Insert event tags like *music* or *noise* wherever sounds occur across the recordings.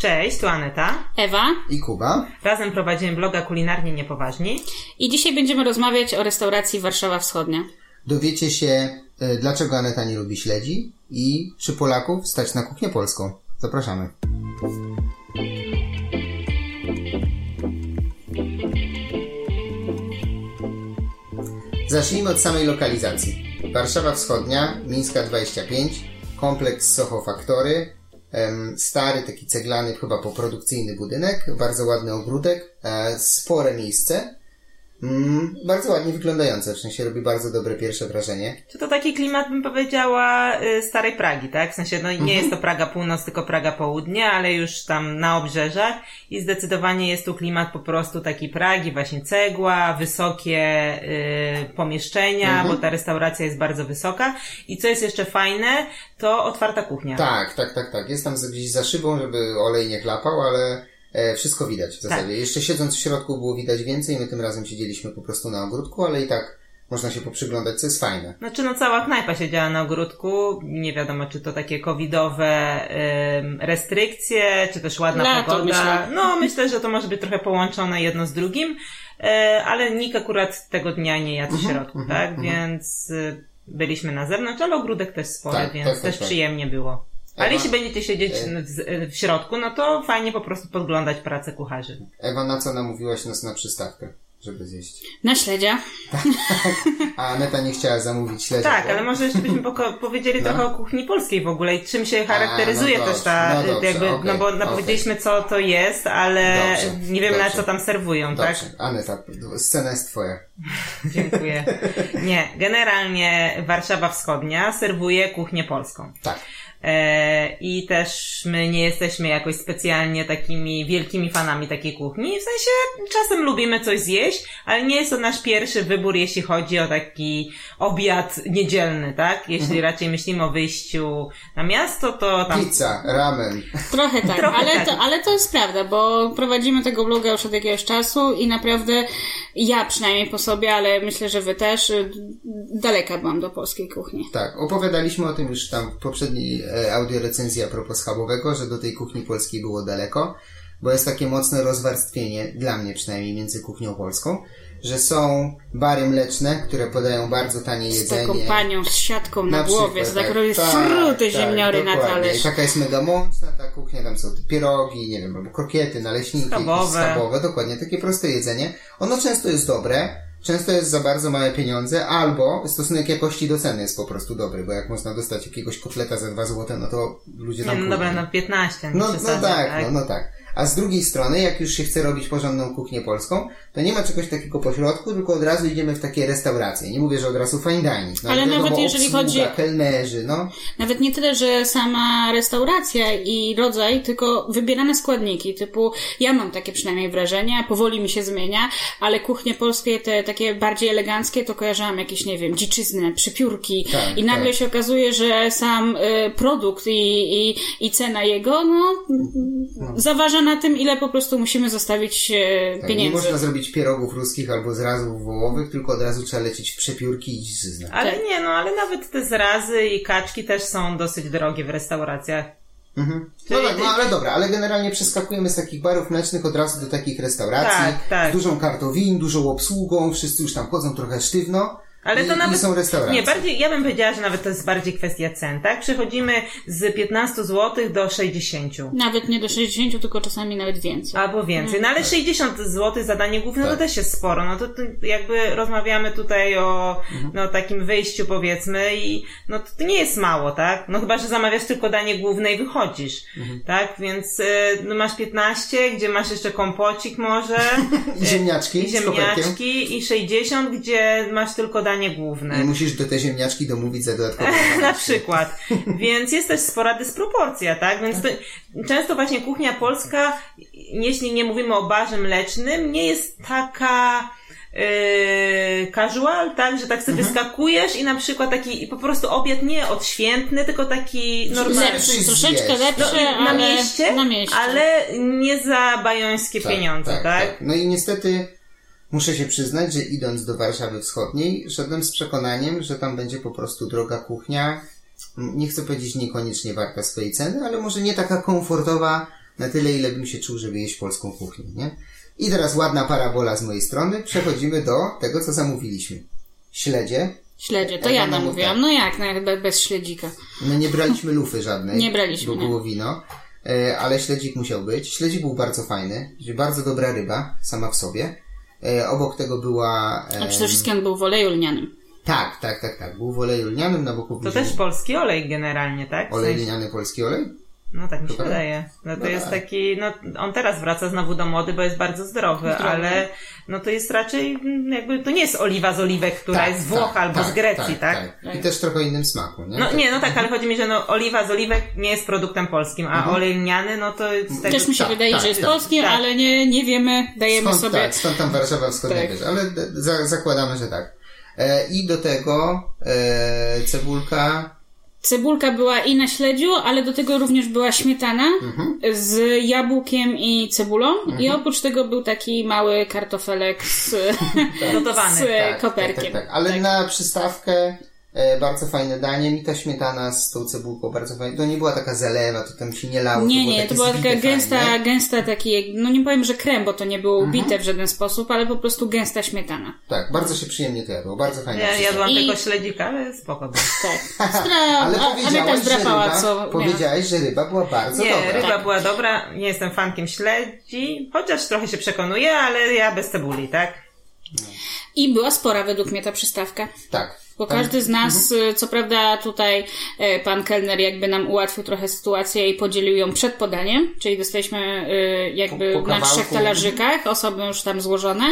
Cześć, tu Aneta. Ewa. I Kuba. Razem prowadzimy bloga Kulinarnie Niepoważni. I dzisiaj będziemy rozmawiać o restauracji Warszawa Wschodnia. Dowiecie się, e, dlaczego Aneta nie lubi śledzi i czy Polaków stać na kuchnię polską. Zapraszamy. Zacznijmy od samej lokalizacji. Warszawa Wschodnia, Mińska 25, kompleks Soho Factory, em, stary taki ceglany, chyba poprodukcyjny budynek, bardzo ładny ogródek, e, spore miejsce, mm, bardzo ładnie wyglądające, w sensie robi bardzo dobre pierwsze wrażenie. Czy to taki klimat, bym powiedziała, y, starej Pragi, tak? W sensie, no nie jest to Praga Północ, tylko Praga Południe, ale już tam na obrzeżach i zdecydowanie jest tu klimat po prostu taki Pragi, właśnie cegła, wysokie y, pomieszczenia, bo ta restauracja jest bardzo wysoka i co jest jeszcze fajne, to otwarta kuchnia. Tak, tak, tak, tak. Jest tam gdzieś za szybą, żeby olej nie klapał, ale e, wszystko widać w zasadzie. Tak. Jeszcze siedząc w środku było widać więcej, my tym razem siedzieliśmy po prostu na ogródku, ale i tak można się poprzyglądać, co jest fajne. Znaczy, no cała knajpa siedziała na ogródku. Nie wiadomo, czy to takie covidowe ym, restrykcje, czy też ładna Lato, pogoda. myślę. No, myślę, że to może być trochę połączone jedno z drugim, e, ale nikt akurat tego dnia nie jadł Mhm, w środku, tak? Więc y, byliśmy na zewnątrz, ale ogródek też spory, Tak, więc tak, tak, też tak. przyjemnie było. Ale Ewa? jeśli będziecie siedzieć w, w środku, no to fajnie po prostu podglądać pracę kucharzy. Ewa, na co namówiłaś nas na przystawkę, żeby zjeść? Na śledzia. A Aneta nie chciała zamówić śledzia. Tak, bo- ale może jeszcze byśmy poko- *laughs* powiedzieli No. trochę o kuchni polskiej w ogóle i czym się charakteryzuje no też dobrze, ta, no dobrze, jakby, okej, no bo no, okej. powiedzieliśmy co to jest, ale Dobrze, nie wiemy na dobrze. co tam serwują, tak? Dobrze, Aneta, scena jest twoja. *laughs* Dziękuję. Nie, generalnie Warszawa Wschodnia serwuje kuchnię polską. Tak. E, I też my nie jesteśmy jakoś specjalnie takimi wielkimi fanami takiej kuchni. W sensie czasem lubimy coś zjeść, ale nie jest to nasz pierwszy wybór, jeśli chodzi o taki obiad niedzielny, tak? Jeśli Mhm. raczej myślimy o wyjściu na miasto, to tam Pizza, ramen. Trochę tak, Trochę ale, tak. To, ale to jest prawda, bo prowadzimy tego bloga już od jakiegoś czasu i naprawdę ja przynajmniej po sobie, ale myślę, że wy też, daleka byłam do polskiej kuchni. Tak, opowiadaliśmy o tym już tam w poprzedniej e, audiorecenzji a propos schabowego, że do tej kuchni polskiej było daleko, bo jest takie mocne rozwarstwienie, dla mnie przynajmniej, między kuchnią polską, że są bary mleczne, które podają bardzo tanie Z jedzenie. taką panią z siatką na, głowie, przykład, z tak robi fruty ziemniory na talerz. I taka jest mega mocna ta kuchnia, tam są te pierogi, nie wiem, albo krokiety, naleśniki, Schabowe. schabowe, dokładnie, takie proste jedzenie. Ono często jest dobre, często jest za bardzo małe pieniądze, albo stosunek jakości do ceny jest po prostu dobry, bo jak można dostać jakiegoś kotleta za 2 zł, no to ludzie tam no dobra, kupią. no 15, nie No, no przesadzę, tak, no, no tak. A z drugiej strony, jak już się chce robić porządną kuchnię polską, to nie ma czegoś takiego pośrodku, tylko od razu idziemy w takie restauracje. Nie mówię, że od razu fine dining. No, Ale nawet jeżeli obsługa, chodzi- kelnerzy, no. Nawet nie tyle, że sama restauracja i rodzaj, tylko wybierane składniki, typu ja mam takie przynajmniej wrażenie, powoli mi się zmienia, ale kuchnie polskie, te takie bardziej eleganckie, to kojarzyłam jakieś, nie wiem, dziczyznę, przypiórki Tak, i nagle tak. się okazuje, że sam y, produkt i, i, i cena jego, no, zaważa na tym, ile po prostu musimy zostawić y, Tak, nie pieniędzy. można zrobić pierogów ruskich albo zrazów wołowych, tylko od razu trzeba lecieć w przepiórki i dziczyznę. Ale nie, no ale nawet te zrazy i kaczki też są dosyć drogie w restauracjach. Mhm. No tak, no ale dobra, ale generalnie przeskakujemy z takich barów mlecznych od razu do takich restauracji. Tak, tak. Z dużą kartą win, dużą obsługą, wszyscy już tam chodzą trochę sztywno. Ale i, to nawet. I są restauracje. Nie, bardziej, ja bym powiedziała, że nawet to jest bardziej kwestia cen, tak? Przechodzimy z 15 zł do 60. Nawet nie do 60, tylko czasami nawet więcej. Albo więcej. No ale 60 zł za danie główne Tak. to też jest sporo. No to, to jakby rozmawiamy tutaj o Mhm. no, takim wyjściu powiedzmy i no to, to nie jest mało, tak? No chyba, że zamawiasz tylko danie główne i wychodzisz, Mhm. tak? Więc y, no, masz 15, gdzie masz jeszcze kompocik może. *laughs* I ziemniaczki I ziemniaczki i 60, gdzie masz tylko danie główne. I musisz do te ziemniaczki domówić za dodatkowe *laughs* Na przykład. *laughs* Więc jest też spora dysproporcja, tak? Więc to, często właśnie kuchnia polska, jeśli nie mówimy o barze mlecznym, nie jest taka yy, casual, tak? Że tak sobie wyskakujesz i na przykład taki po prostu obiad nie odświętny, tylko taki normalny. Lepszy. Troszeczkę lepszy, No, na mieście, na mieście. ale nie za bajońskie pieniądze, tak? No i niestety muszę się przyznać, że idąc do Warszawy Wschodniej, szedłem z przekonaniem, że tam będzie po prostu droga kuchnia. Nie chcę powiedzieć niekoniecznie warta swojej ceny, ale może nie taka komfortowa, na tyle, ile bym się czuł, żeby jeść polską kuchnię, nie? I teraz ładna parabola z mojej strony. Przechodzimy do tego, co zamówiliśmy. Śledzie. Śledzie, to Ja ja mam namówiłam. tak. No jak, no jak be- bez śledzika. My nie braliśmy lufy żadnej. Nie braliśmy, Bo było wino. E, ale śledzik musiał być. Śledzik był bardzo fajny. Bardzo dobra ryba, sama w sobie. E, obok tego była... E, A przede wszystkim on był w oleju lnianym. tak, tak, tak, tak. Był w oleju lnianym, na boku To bliżej też polski olej generalnie, tak? W olej sensie- lniany, polski olej. No tak mi się tak. wydaje. No to No jest tak. taki, no on teraz wraca znowu do mody, bo jest bardzo zdrowy, Zdrowy. ale no to jest raczej mm, jakby, to nie jest oliwa z oliwek, która jest z Włoch albo z Grecji, tak? I też trochę innym smaku, nie? No nie, no tak, ale chodzi mi, że no oliwa z oliwek nie jest produktem polskim, a olej lniany, no to z tego... Też mi się tak, wydaje, tak, że jest tak, polskie, tak. ale nie, nie wiemy, dajemy Stąd, sobie... tak, stąd tam Warszawa Wschodnia Tak. bierze, ale za, zakładamy, że tak. E, I do tego e, cebulka, Cebulka była i na śledziu, ale do tego również była śmietana Mhm. z jabłkiem i cebulą. I oprócz tego był taki mały kartofelek z, *laughs* Gotowany, z tak, koperkiem. tak, tak, tak. Ale na przystawkę bardzo fajne danie. Mi ta śmietana z tą cebulką bardzo fajna. To nie była taka zalewa, to tam się nie lało. Nie, było nie, to była taka gęsta, fajnie. gęsta taki, no nie powiem, że krem, bo to nie było Mhm. ubite w żaden sposób, ale po prostu gęsta śmietana. Tak, bardzo się przyjemnie to jadło. Bardzo fajna Ja jadłam I- tylko śledzika, ale spoko było. Tak. *laughs* Stra... Ale powiedziałaś, że ryba, co powiedziałaś, że ryba była bardzo Nie, dobra. ryba Tak. była dobra, nie jestem fankiem śledzi, chociaż trochę się przekonuję, ale ja bez cebuli, tak? I była spora według mnie ta przystawka. Tak. Bo każdy z nas, y, co prawda tutaj e, pan kelner jakby nam ułatwił trochę sytuację i podzielił ją przed podaniem, czyli dostaliśmy y, jakby Po- po na trzech talarzykach, osoby już tam złożone,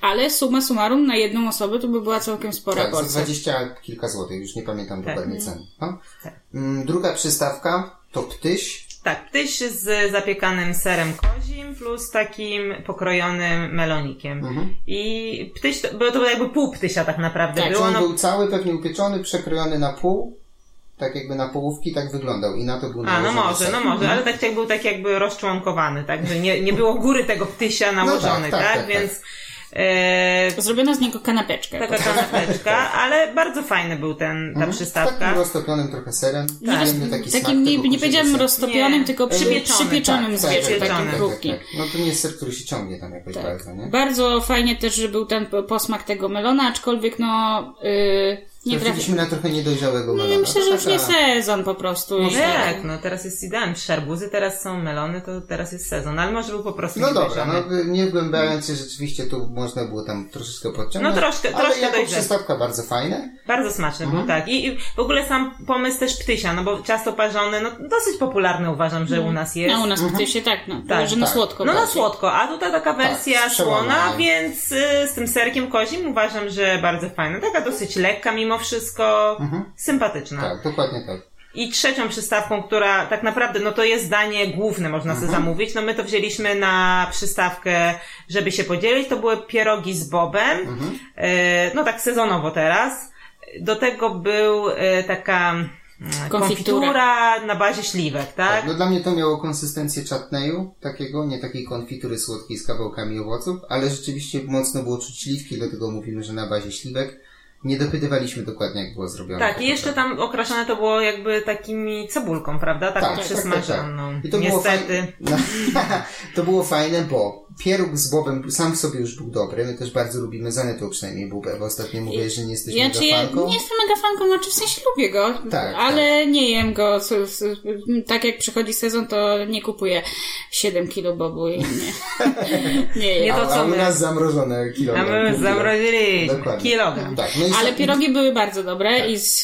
ale summa summarum na jedną osobę to by była całkiem spora Tak, za porcja. 20 kilka złotych, już nie pamiętam Tak. dokładnie ceny. No. Tak. Mm, Druga przystawka to ptyś. Tak, ptyś z zapiekanym serem kozim plus takim pokrojonym melonikiem. Mhm. I ptyś, to, bo to było jakby pół ptysia tak naprawdę Tak, było. on No, był cały, pewnie upieczony, przekrojony na pół, tak jakby na połówki, tak wyglądał i na to był a, no nałożony może, ser. no może, ale tak jak był tak jakby rozczłonkowany, tak? Że nie, nie było góry tego ptysia nałożony, tak, tak? tak, tak. Więc e, Zrobiono z niego kanapeczkę. taka kanapeczka, ale bardzo fajny był ten, ta Mhm. Z przystawka. takim roztopionym trochę serem. Nie, Przyjemny taki smak takim nie, nie powiedziałam roztopionym, Nie, tylko przy, przypieczony, przypieczonym tak, z tak, wierzchu, przypieczony. takim krótkim. No to nie jest ser, który się ciągnie tam jakoś Tak. bardzo, nie? Bardzo fajnie też, że był ten posmak tego melona, aczkolwiek no yy, nie trafi... Trafiliśmy na trochę niedojrzałego melona. Nie, myślę, że już nie taka- sezon po prostu. No tak, no teraz jest idealny. Szarbuzy teraz są melony, to teraz jest sezon, ale może był po prostu No dobra, no nie wgłębiając się rzeczywiście tu można było tam troszeczkę podciągnąć. No troszkę- ale troszkę jako przystawka bardzo fajne. Bardzo smaczny Mhm. był, tak. I, I w ogóle sam pomysł też ptysia, no bo ciasto parzone, no dosyć popularne uważam, że u nas jest. A u nas w się tak, no, Tak, że na tak. słodko. No na słodko, a tutaj taka wersja z przełamem. słona, więc y, z tym serkiem kozim uważam, że bardzo fajna. Taka dosyć lekka mimo wszystko, sympatyczna. Tak, dokładnie tak. I trzecią przystawką, która tak naprawdę, no to jest danie główne, można sobie zamówić. No my to wzięliśmy na przystawkę, żeby się podzielić. To były pierogi z bobem. E, no tak sezonowo teraz. Do tego był e, taka mm, Konfitura. konfitura na bazie śliwek, tak? Tak, no dla mnie to miało konsystencję chutneyu, takiego, nie takiej konfitury słodkiej z kawałkami owoców, ale rzeczywiście mocno było czuć śliwki, dlatego mówimy, że na bazie śliwek. Nie dopytywaliśmy dokładnie, jak było zrobione. Tak, i jeszcze tam okraszone to było jakby takimi cebulką, prawda? Taką Tak, tak, tak, przysmażoną. I to było Niestety. fajne. *laughs* No, to było fajne, bo pieróg z bobem sam w sobie już był dobry. My też bardzo lubimy Zanetą przynajmniej bubę, bo ostatnio mówię, że nie jesteśmy Ja, mega czy ja fanką. nie jestem mega fanką, znaczy w sensie lubię go, Tak, ale nie jem go. Tak jak przychodzi sezon, to nie kupuję 7 kilo bobu i nie, nie *laughs* Nie jem. to, a, co a u my. nas zamrożone kilogram. A my zamroziliśmy Dokładnie. kilogram. Tak, no Ale pierogi były bardzo dobre Tak. i z,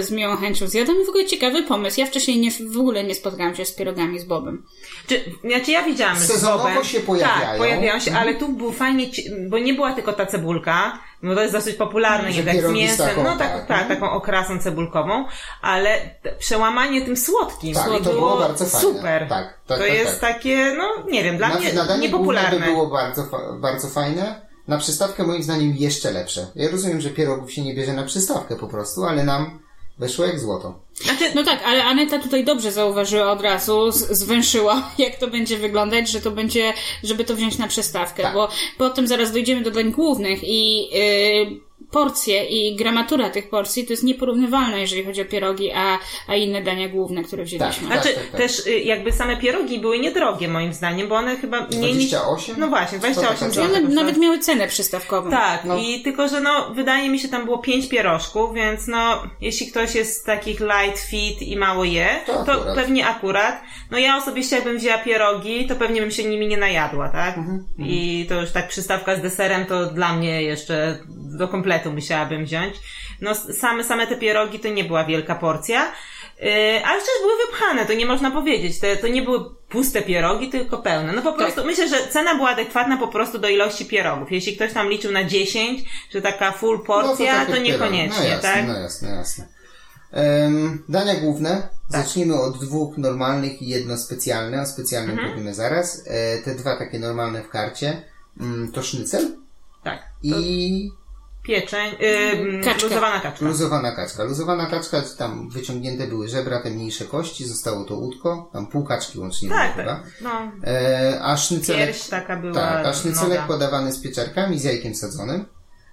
z miłą chęcią zjadłam i w ogóle ciekawy pomysł. Ja wcześniej nie, w ogóle nie spotkałam się z pierogami z bobem. Czy, znaczy ja widziałam z Sezonowo bobem. się pojawiają. Mhm. Pojawiają się, ale tu był fajnie, bo nie była tylko ta cebulka, bo to jest dosyć popularne, tak z mięsem, taką, no tak, tak, tak, mhm. taką okrasą cebulkową, ale przełamanie tym słodkim Tak, to, to było bardzo fajne. super. Tak, tak, to tak, jest tak. takie, no nie wiem, dla na, mnie niepopularne. by było bardzo, bardzo fajne. Na przystawkę moim zdaniem jeszcze lepsze. Ja rozumiem, że pierogów się nie bierze na przystawkę po prostu, ale nam weszło jak złoto. Znaczy, No tak, ale Aneta tutaj dobrze zauważyła od razu, zwęszyła, *laughs* jak to będzie wyglądać, że to będzie, żeby to wziąć na przystawkę, Tak. bo potem zaraz dojdziemy do dań głównych i yy, porcje i gramatura tych porcji to jest nieporównywalne, jeżeli chodzi o pierogi, a, a inne dania główne, które wzięliśmy. Tak, Znaczy, tak, tak. też y, jakby same pierogi były niedrogie moim zdaniem, bo one chyba mniej niż... 28? No właśnie, 28 To zł. One nawet miały cenę przystawkową. Tak, No. i tylko, że no, wydaje mi się, tam było pięć pierożków, więc no, jeśli ktoś jest z takich light fit i mało je, To to, akurat. pewnie akurat. No ja osobiście jakbym wzięła pierogi, to pewnie bym się nimi nie najadła, tak? Mhm, I to już tak przystawka z deserem, to dla mnie jeszcze do kompletu musiałabym wziąć. No same, same te pierogi to nie była wielka porcja. Yy, ale przecież były wypchane, to nie można powiedzieć. Te, to nie były puste pierogi, tylko pełne. No po Tak. prostu myślę, że cena była adekwatna po prostu do ilości pierogów. Jeśli ktoś tam liczył na 10, że taka full porcja, tak to, jak niekoniecznie, pierog. no jasne, tak? No jasne, jasne. Em, dania główne. Tak. Zacznijmy od dwóch normalnych i jedno specjalne. O specjalnym Mhm. powiemy zaraz. E, te dwa takie normalne w karcie. Mm, to sznycel Tak. i Pieczeń, yy, Kaczka. luzowana kaczka. luzowana kaczka. Luzowana kaczka, tam wyciągnięte były żebra, te mniejsze kości, zostało to łódko, tam pół kaczki łącznie było Tak, chyba. tak. No, E, a sznycelek, pierś taka była. tak, a sznycelek podawany z pieczarkami, z jajkiem sadzonym.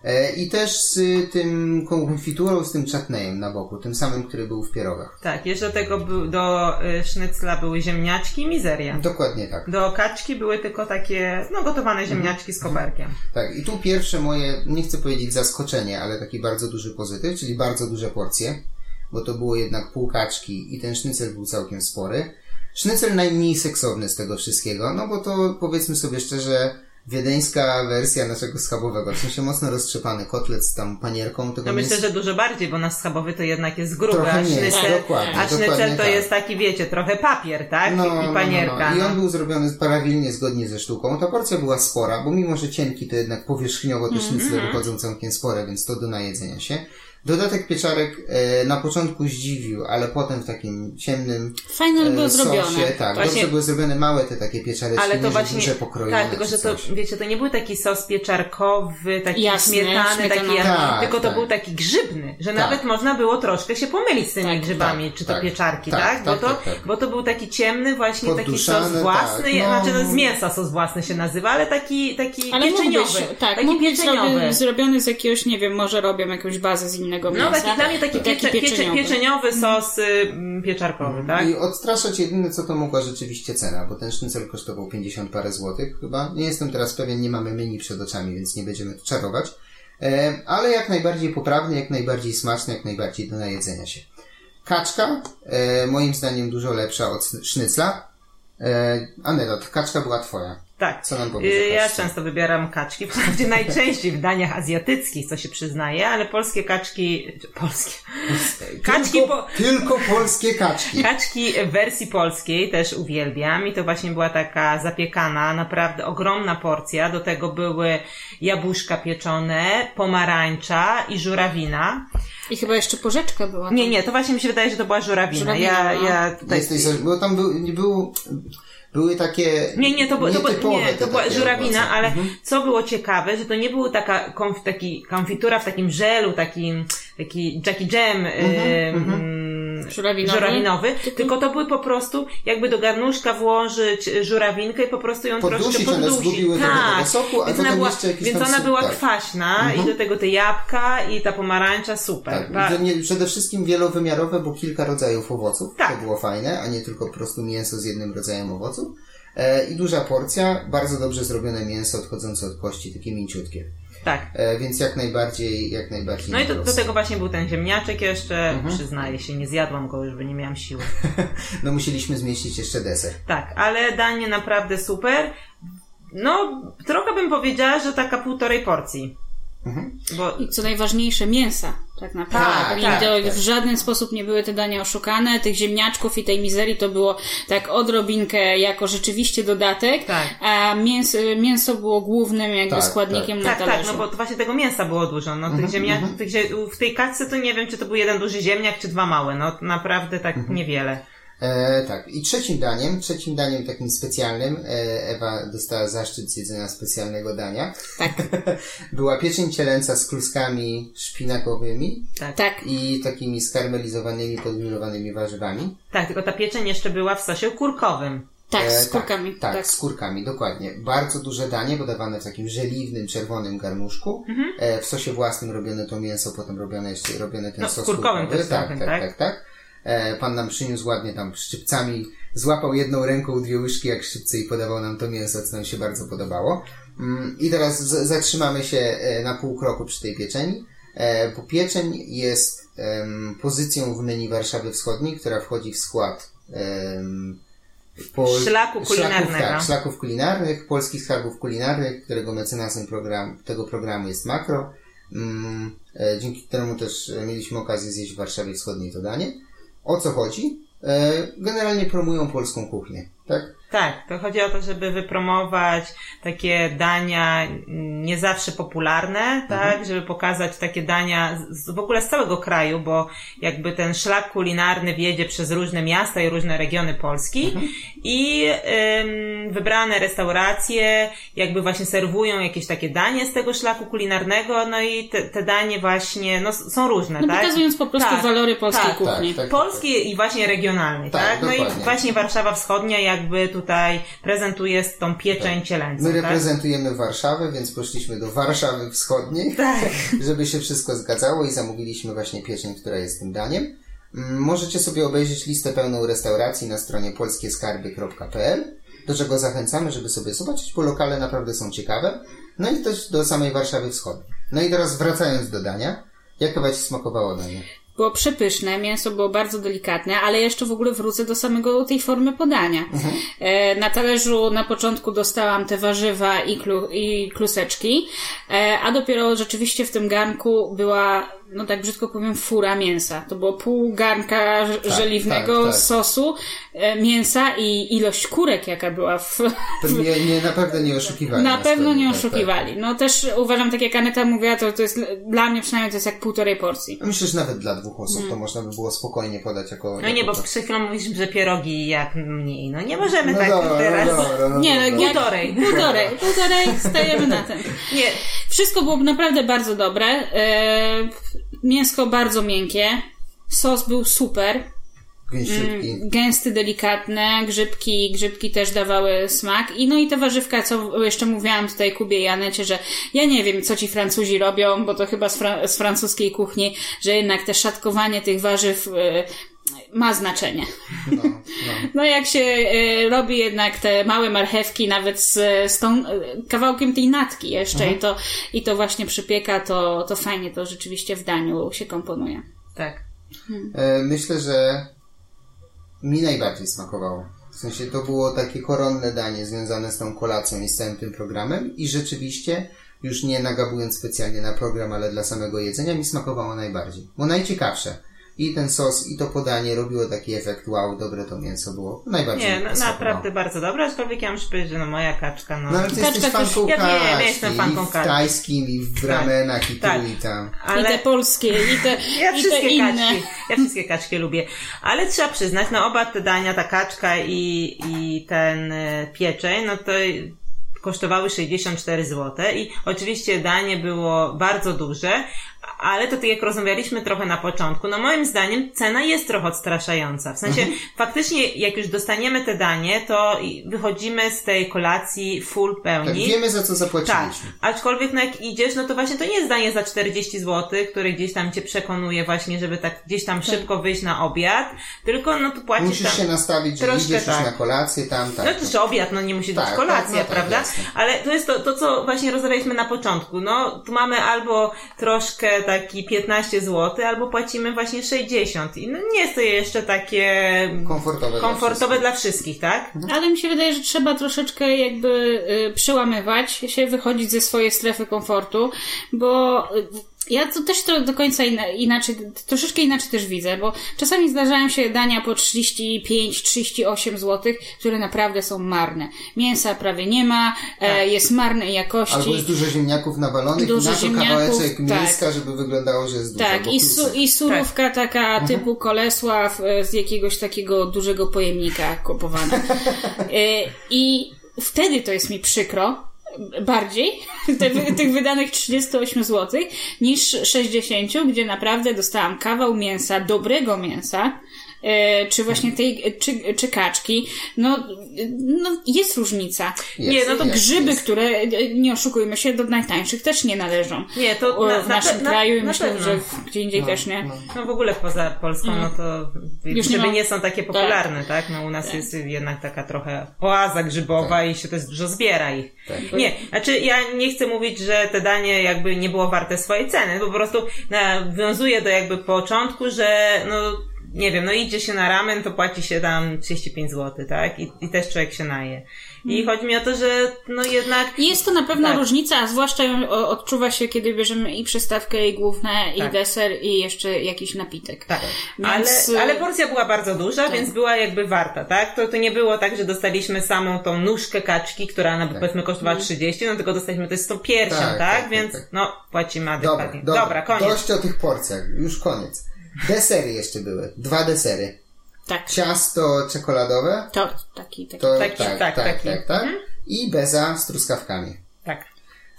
E, I też z tym konfiturą, z tym czatnejem na boku, tym samym, który był w pierogach. Tak, jeszcze do tego do y, sznycla były ziemniaczki i mizeria. Dokładnie tak. Do kaczki były tylko takie, no gotowane ziemniaczki z koperkiem. Tak, i tu pierwsze moje, nie chcę powiedzieć zaskoczenie, ale taki bardzo duży pozytyw, czyli bardzo duże porcje, bo to było jednak pół kaczki i ten sznycel był całkiem spory. Sznycel najmniej seksowny z tego wszystkiego, no bo to powiedzmy sobie szczerze, wiedeńska wersja naszego schabowego, w sensie mocno roztrzepany kotlet z tam panierką, tego No myślę, mięsa- że dużo bardziej, bo nasz schabowy to jednak jest gruby, Trochę a jest, sznycel, dokładnie, a sznycel dokładnie to tak. jest taki, wiecie, trochę papier, tak? I panierka. I no. on był zrobiony prawilnie, zgodnie ze sztuką. Ta porcja była spora, bo mimo, że cienki, to jednak powierzchniowo te sznycle Mhm. wychodzą całkiem spore, więc to do najedzenia się. Dodatek pieczarek e, na początku zdziwił, ale potem w takim ciemnym Fajne e, było zrobione. sosie, tak, Właśnie- dobrze były zrobione małe te takie pieczareczki, Ale nie, to właśnie, duże pokrojone tak, tylko że to, coś. wiecie, to nie był taki sos pieczarkowy, taki Jasny, śmietany, taki, Tak, tylko to tak. był taki grzybny, że Tak. nawet można było troszkę się pomylić z tymi Tak, grzybami, tak, czy to tak, pieczarki, tak, tak? Bo, tak, to, bo to był taki ciemny właśnie taki sos własny, tak, no. znaczy no, z mięsa sos własny się nazywa, ale taki, taki Ale pieczeniowy. być, tak, taki mógł pieczeniowy. zrobiony, zrobiony z jakiegoś, nie wiem, może robią jakąś bazę z innego mięsa. No taki, dla mnie taki, piecze, piecze, pieczeniowy sos y, pieczarkowy, tak? I odstraszać jedyne, co to mogła rzeczywiście cena, bo ten sznycel kosztował 50 parę złotych chyba. Nie jestem teraz pewien, nie mamy menu przed oczami, więc nie będziemy tu czarować. E, ale jak najbardziej poprawny, jak najbardziej smaczny, jak najbardziej do najedzenia się. Kaczka, e, moim zdaniem dużo lepsza od sznycla. E, Anelot, kaczka była twoja. Tak. Co nam powiesz o Y, Ja często wybieram kaczki, wprawdzie najczęściej w daniach azjatyckich, co się przyznaje, ale polskie kaczki, polskie, kaczki tylko, po, tylko polskie kaczki. Kaczki w wersji polskiej też uwielbiam i to właśnie była taka zapiekana, naprawdę ogromna porcja. Do tego były jabłuszka pieczone, pomarańcza i żurawina. I chyba jeszcze porzeczka była. Nie, nie, to właśnie mi się wydaje, że to była żurawina. Żurawina, ja, no. ja tutaj... Jesteś, bo tam był, nie był, były takie Nie, nie, to, było, to, nietypowe nie, to była żurawina, owoce. ale Mhm. co było ciekawe, że to nie był taka konf, taki konfitura w takim żelu, takim, taki Jackie Jam, Mhm, ym, Żurawinowy? żurawinowy, tylko to były po prostu, jakby do garnuszka włożyć żurawinkę i po prostu ją Poddusić, troszkę poddusić. tak. soku, a więc ona była, Więc ona była tak. kwaśna i do tego te jabłka i ta pomarańcza, super. Tak, przede wszystkim wielowymiarowe, bo kilka rodzajów owoców. Tak. To było fajne, a nie tylko po prostu mięso z jednym rodzajem owoców. E, I duża porcja, bardzo dobrze zrobione mięso odchodzące od kości, takie mięciutkie. Tak. E, więc jak najbardziej, jak najbardziej. No i do, do tego właśnie był ten ziemniaczek jeszcze, Mhm. przyznaję się, nie zjadłam go już, bo nie miałam siły. *laughs* No musieliśmy zmieścić jeszcze deser. Tak, ale danie naprawdę super. No, trochę bym powiedziała, że taka półtorej porcji. Mhm. Bo I co najważniejsze, mięsa, tak naprawdę. Tak, I tak, to tak. w żaden sposób nie były te dania oszukane. Tych ziemniaczków i tej mizerii to było tak odrobinkę jako rzeczywiście dodatek, Tak. a mięso, mięso było głównym jakby Tak, składnikiem na tak, tak, talerzu. no bo to właśnie tego mięsa było dużo. No, Mhm, tych ziemniak, tych, zie- w tej kaczce to nie wiem, czy to był jeden duży ziemniak, czy dwa małe. No naprawdę tak Mhm. niewiele. E, tak, i trzecim daniem, trzecim daniem takim specjalnym, e, Ewa dostała zaszczyt zjedzenia specjalnego dania. Tak, *laughs* Była pieczeń cielęca z kluskami szpinakowymi Tak. tak. i takimi skarmelizowanymi, podgrillowanymi warzywami. tak, tylko ta pieczeń jeszcze była w sosie kurkowym. Tak, z E, kurkami. Tak, tak, tak. z kurkami, dokładnie. Bardzo duże danie, podawane w takim żeliwnym, czerwonym garnuszku. Mhm. E, w sosie własnym robione to mięso, potem robione jeszcze robione ten No, sos kurkowy. też Tak, tak, tak? tak, tak. E, pan nam przyniósł ładnie tam szczypcami, złapał jedną ręką dwie łyżki jak szczypce i podawał nam to mięso, co nam się bardzo podobało. Mm, I teraz zatrzymamy się e, na pół kroku przy tej pieczeni. E, bo pieczeń jest pozycją w menu Warszawy Wschodniej, która wchodzi w skład po, Szlaku kulinarnego. Szlaków, tak, szlaków kulinarnych, polskich skarbów kulinarnych, którego mecenasem program, tego programu jest Makro, mm, e, dzięki któremu też e, mieliśmy okazję zjeść w Warszawie Wschodniej to danie. O co chodzi? E, generalnie promują polską kuchnię, tak? Tak, to chodzi o to, żeby wypromować takie dania nie zawsze popularne, tak, żeby pokazać takie dania z, w ogóle z całego kraju, bo jakby ten szlak kulinarny wiedzie przez różne miasta i różne regiony Polski i ym, wybrane restauracje jakby właśnie serwują jakieś takie danie z tego szlaku kulinarnego, no i te, te danie właśnie, no s- są różne, No tak? pokazując po prostu Tak, walory polskiej tak, kuchni. tak, tak. Polskiej i właśnie regionalnej, Tak, tak? No i właśnie Warszawa Wschodnia jakby tutaj prezentuje tą pieczeń cielęcą, My tak? reprezentujemy Warszawę, więc poszliśmy do Warszawy Wschodniej, Tak. *laughs* żeby się wszystko zgadzało i zamówiliśmy właśnie pieczeń, która jest tym daniem. Mm, Możecie sobie obejrzeć listę pełną restauracji na stronie polskieskarby.pl, do czego zachęcamy, żeby sobie zobaczyć, bo lokale naprawdę są ciekawe. No i też do samej Warszawy Wschodniej. No i teraz wracając do dania, jak chyba Ci smakowało danie? Było przepyszne, mięso było bardzo delikatne, ale jeszcze w ogóle wrócę do samego tej formy podania. E, na talerzu na początku dostałam te warzywa i, klu, i kluseczki, e, a dopiero rzeczywiście w tym garnku była, no tak brzydko powiem, fura mięsa. To było pół garnka ż- żeliwnego tak, tak. sosu, e, mięsa i ilość kurek, jaka była w, To nie, nie, naprawdę nie oszukiwali. na pewno nie tak, tak. oszukiwali. No też uważam, tak jak Aneta mówiła, to, to jest dla mnie przynajmniej to jest jak półtorej porcji. Myślę, że nawet dla dwóch osób to można by było spokojnie podać jako... Mm. No nie, jako bo przed chwilą mówisz, że pierogi jak mniej. No nie możemy No tak dobra, teraz. no dobra, no Nie, no, Półtorej. Półtorej. Półtorej stajemy na tym. Nie, Wszystko było naprawdę bardzo dobre. E, mięsko bardzo miękkie. Sos był super. Gęściutki. Gęsty, delikatne. Grzybki, grzybki też dawały smak. I no i te warzywka, co jeszcze mówiłam tutaj Kubie i Anecie, że ja nie wiem, co ci Francuzi robią, bo to chyba z, fra- z francuskiej kuchni, że jednak te szatkowanie tych warzyw e, ma znaczenie. No, no. *laughs* No jak się e, robi jednak te małe marchewki, nawet z, z tą e, kawałkiem tej natki jeszcze i, to, i to właśnie przypieka, to, to fajnie to rzeczywiście w daniu się komponuje. tak. E, Myślę, że mi najbardziej smakowało. W sensie to było takie koronne danie związane z tą kolacją i z całym tym programem i rzeczywiście, już nie nagabując specjalnie na program, ale dla samego jedzenia, mi smakowało najbardziej. Bo najciekawsze. I ten sos, i to podanie robiło taki efekt wow, dobre to mięso było. Najbardziej Nie, no, naprawdę bardzo dobre, aczkolwiek ja muszę powiedzieć, że no moja kaczka, no. No ale ty Kaczka jesteś fanką ja wiem, ja kaczki, jestem fanką i w kaczki. tajskim, i w ramenach, i tu, Tak. i tam. I te polskie, i te, *laughs* Ja i te wszystkie inne. kaczki, ja wszystkie kaczki lubię. Ale trzeba przyznać, no oba te dania, ta kaczka i, i ten e, pieczeń, no to kosztowały 64 zł i oczywiście danie było bardzo duże, ale to tak jak rozmawialiśmy trochę na początku, no moim zdaniem cena jest trochę odstraszająca. W sensie faktycznie jak już dostaniemy te danie, to wychodzimy z tej kolacji full Tak, pełni. wiemy za co Tak, zapłaciliśmy. aczkolwiek no jak idziesz, no to właśnie to nie jest danie za 40 zł, które gdzieś tam cię przekonuje właśnie, żeby tak gdzieś tam szybko wyjść na obiad, tylko no tu płacisz Musisz tam... się nastawić, że idziesz już tak. na kolację, tam, tak. No to jeszcze obiad, no nie musi być Tak, kolacja, tak, no tak, prawda? jasne. Ale to jest to, to, co właśnie rozmawialiśmy na początku. No, tu mamy albo troszkę taki 15 zł, albo płacimy właśnie 60. I no nie jest to jeszcze takie Komfortowe. dla komfortowe dla wszystkich, tak? Ale mi się wydaje, że trzeba troszeczkę jakby y, przełamywać się, wychodzić ze swojej strefy komfortu, bo y, ja to też to do końca ina- inaczej, troszeczkę inaczej też widzę, bo czasami zdarzają się dania po 35-38 zł, które naprawdę są marne. Mięsa prawie nie ma, e, jest marnej jakości. Albo jest dużo ziemniaków nawalonych Dużo i na to kawałeczek tak. mięska, żeby wyglądało, że jest dużo. Tak, i, su, i surówka taka typu Kolesław e, z jakiegoś takiego dużego pojemnika kupowana. *laughs* E, I wtedy to jest mi przykro, bardziej, *laughs* tych wydanych 38 zł, niż 60, gdzie naprawdę dostałam kawał mięsa, dobrego mięsa, czy właśnie tej, czy, czy kaczki, no, no jest różnica. Jest, Nie, no to jest, Grzyby, jest. które, e, nie oszukujmy się, do najtańszych też nie należą. Nie, to na, w na, naszym na, kraju i na myślę, pewno. że gdzie indziej też nie. No w ogóle poza Polską, no to Już nie grzyby ma- nie są takie popularne, tak? No u nas jest jednak taka trochę oaza grzybowa i się też dużo zbiera ich. Tak. Nie, znaczy ja nie chcę mówić, że te danie jakby nie było warte swojej ceny, po prostu nawiązuje do jakby początku, że no nie wiem, no idzie się na ramen, to płaci się tam 35 zł, tak? I, i też człowiek się naje. I Mm. chodzi mi o to, że no jednak I Jest to na pewno Tak. różnica, a zwłaszcza ją odczuwa się, kiedy bierzemy i przystawkę, i główne, i Tak. deser, i jeszcze jakiś napitek. Tak, Więc, ale, y- ale porcja była bardzo duża, więc była jakby warta, tak? To, to nie było tak, że dostaliśmy samą tą nóżkę kaczki, która na, powiedzmy kosztowała 30, no tylko dostaliśmy też tą piersią, tak? Tak, tak, tak, więc tak. no płacimy Dobra, adekwatnie. dobra, Dobra, koniec. Dość o tych porcjach, już koniec. Desery jeszcze były. Dwa desery. Tak. Ciasto czekoladowe. To taki, taki. To, Taki, tak, tak, tak, tak, tak, I beza z truskawkami.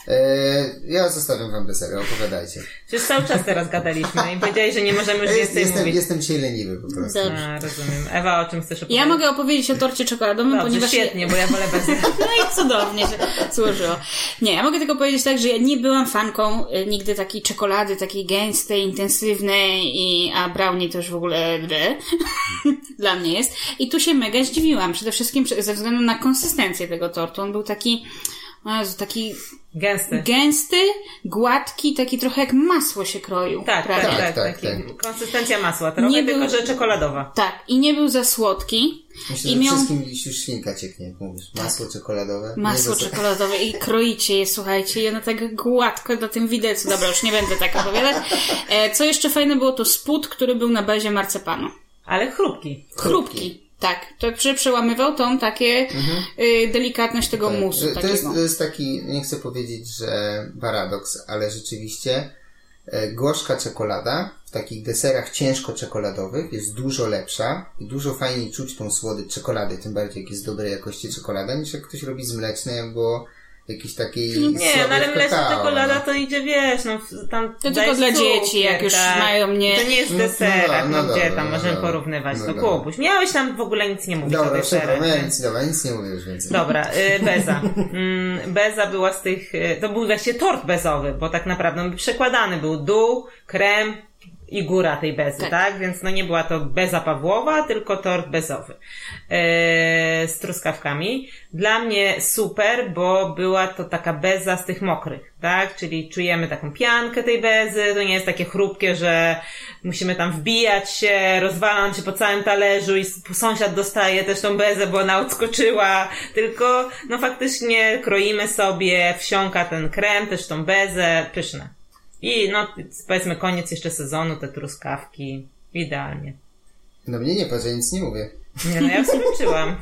E, ja zostawiam wam desery, opowiadajcie. Przecież cały czas teraz gadaliśmy i powiedzieli, że nie możemy już więcej jestem, mówić. jestem dzisiaj leniwy po prostu. Dobrze. A, rozumiem. Ewa, o czym chcesz opowiedzieć? Ja mogę opowiedzieć o torcie czekoladowym, Dobrze, ponieważ... świetnie, bo ja wolę bez *laughs* No i cudownie się złożyło. Nie, ja mogę tylko powiedzieć tak, że ja nie byłam fanką y, nigdy takiej czekolady, takiej gęstej, intensywnej, i, a brownie to już w ogóle ble. *laughs* dla mnie jest. I tu się mega zdziwiłam. Przede wszystkim ze względu na konsystencję tego tortu. On był taki, o Jezu, taki Gęsty. gęsty, gładki, taki trochę jak masło się kroił. Tak, tak, prawie. tak, Tak, taki tak. Konsystencja masła trochę, Nie tylko był- że czekoladowa. Tak, i nie był za słodki. Myślę, I że miał wszystkim już ślinka cieknie, jak mówisz. Masło czekoladowe. masło Nie czekoladowe i kroicie je, słuchajcie, i ono tak gładko na tym widelcu. Dobra, już nie będę tak opowiadać. E, co jeszcze fajne było, to spód, który był na bazie marcepanu. Ale chrupki. Chrupki. Tak, to przy, przełamywał tą takie y, delikatność tego Tak, musu że To jest, to jest taki, nie chcę powiedzieć, że paradoks, ale rzeczywiście e, gorzka czekolada w takich deserach ciężko czekoladowych jest dużo lepsza i dużo fajniej czuć tą słodycz czekolady, tym bardziej jak jest dobrej jakości czekolada, niż jak ktoś robi z mlecznej albo jakiejś takiej Nie, no ale kakao, czekolada no. to idzie, wiesz, no tam To tylko dla cukier, dzieci, jak już mają nie- To nie jest No, no deserat, no, dobra, gdzie no tam dobra, możemy no porównywać, no no, dobra. Kubuś. Miałeś tam w ogóle nic nie mówić o Dobra, deserach. przepraszam, ja więc- nic, dobra, nic nie mówię już więcej. Dobra, y, *laughs* beza. Mm, beza była z tych, y, to był właśnie tort bezowy, bo tak naprawdę on przekładany, był dół, krem i góra tej bezy, tak? Tak. Więc no nie była to beza Pawłowa, tylko tort bezowy e, z truskawkami. Dla mnie super, bo była to taka beza z tych mokrych, tak? Czyli czujemy taką piankę tej bezy, to nie jest takie chrupkie, że musimy tam wbijać się, rozwalać się po całym talerzu i sąsiad dostaje też tą bezę, bo ona odskoczyła, tylko no faktycznie kroimy sobie, wsiąka ten krem, też tą bezę, pyszne. I no powiedzmy koniec jeszcze sezonu, te truskawki, idealnie. No mnie nie patrz, ja nic nie mówię. Nie no, ja skończyłam. *laughs*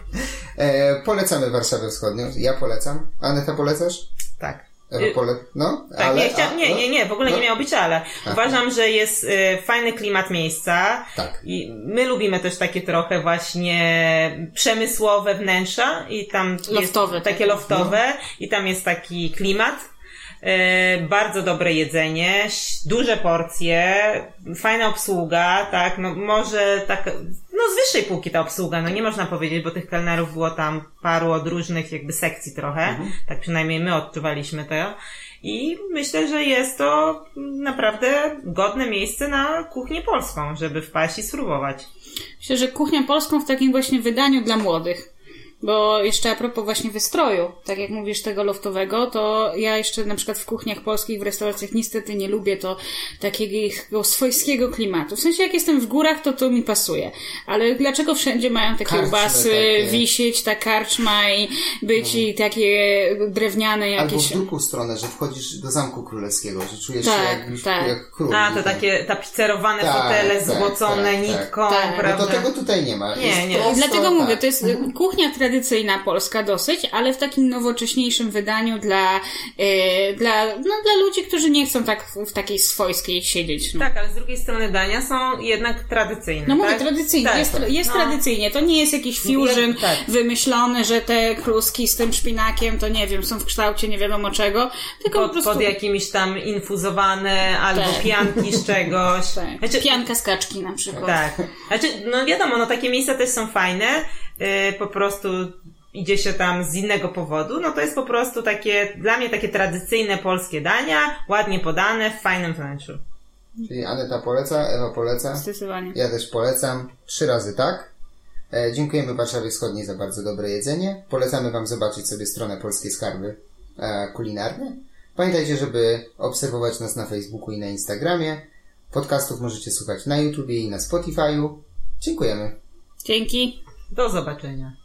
E, polecamy Warszawę Wschodnią. Ja polecam. Aneta polecasz? Tak. Ewa pole... No, Tak, ale... nie, chcia... a, nie, no, nie, nie, w ogóle no. nie miało być ale. Uważam, że jest y, fajny klimat miejsca. Tak. I my lubimy też takie trochę właśnie przemysłowe wnętrza i tam Loftowe jest takie takie. loftowe i tam jest taki klimat. E, bardzo dobre jedzenie, duże porcje, fajna obsługa, tak, no może tak, no z wyższej półki ta obsługa, no nie można powiedzieć, bo tych kelnerów było tam paru od różnych jakby sekcji trochę, tak przynajmniej my odczuwaliśmy to i myślę, że jest to naprawdę godne miejsce na kuchnię polską, żeby wpaść i spróbować. Myślę, że kuchnię polską w takim właśnie wydaniu dla młodych. Bo jeszcze a propos właśnie wystroju, tak jak mówisz tego loftowego, to ja jeszcze na przykład w kuchniach polskich, w restauracjach niestety nie lubię to takiego swojskiego klimatu. W sensie jak jestem w górach, to to mi pasuje. Ale dlaczego wszędzie mają te Karczmy kiełbasy, takie. wisieć, ta karczma i być i takie drewniane Albo jakieś... w drugą stronę, że wchodzisz do Zamku Królewskiego, że czujesz Tak, się jak, tak. jak król. A, to tak. takie tapicerowane Tak, fotele tak, złocone tak, tak. nitką, Tak. No prawda? to tego tutaj nie ma. Nie, Jest nie. prosto, Dlatego mówię, tak. to jest y, kuchnia tradycyjna tradycyjna polska dosyć, ale w takim nowocześniejszym wydaniu dla, yy, dla, no, dla ludzi, którzy nie chcą tak w, takiej swojskiej siedzieć. No. Tak, ale z drugiej strony dania są jednak tradycyjne. No mówię tak? tradycyjnie, Tak, jest, jest No. tradycyjnie. To nie jest jakiś fusion tak. wymyślony, że te kluski z tym szpinakiem, to nie wiem, są w kształcie nie wiadomo czego, tylko po Pod, prostu... pod jakimiś tam infuzowane albo Tak. pianki z czegoś. *laughs* Tak. Znaczy, Pianka z kaczki na przykład. tak. Znaczy, no wiadomo, no takie miejsca też są fajne. Yy, po prostu idzie się tam z innego powodu. No to jest po prostu takie, dla mnie takie tradycyjne polskie dania, ładnie podane, w fajnym wnętrzu. Czyli Aneta poleca, Ewa poleca. Zdecydowanie. Ja też polecam. Trzy razy tak. E, dziękujemy Warszawie Wschodniej za bardzo dobre jedzenie. Polecamy Wam zobaczyć sobie stronę Polskie Skarby e, Kulinarne. Pamiętajcie, żeby obserwować nas na Facebooku i na Instagramie. Podcastów możecie słuchać na YouTubie i na Spotify'u. Dziękujemy. Dzięki. Do zobaczenia.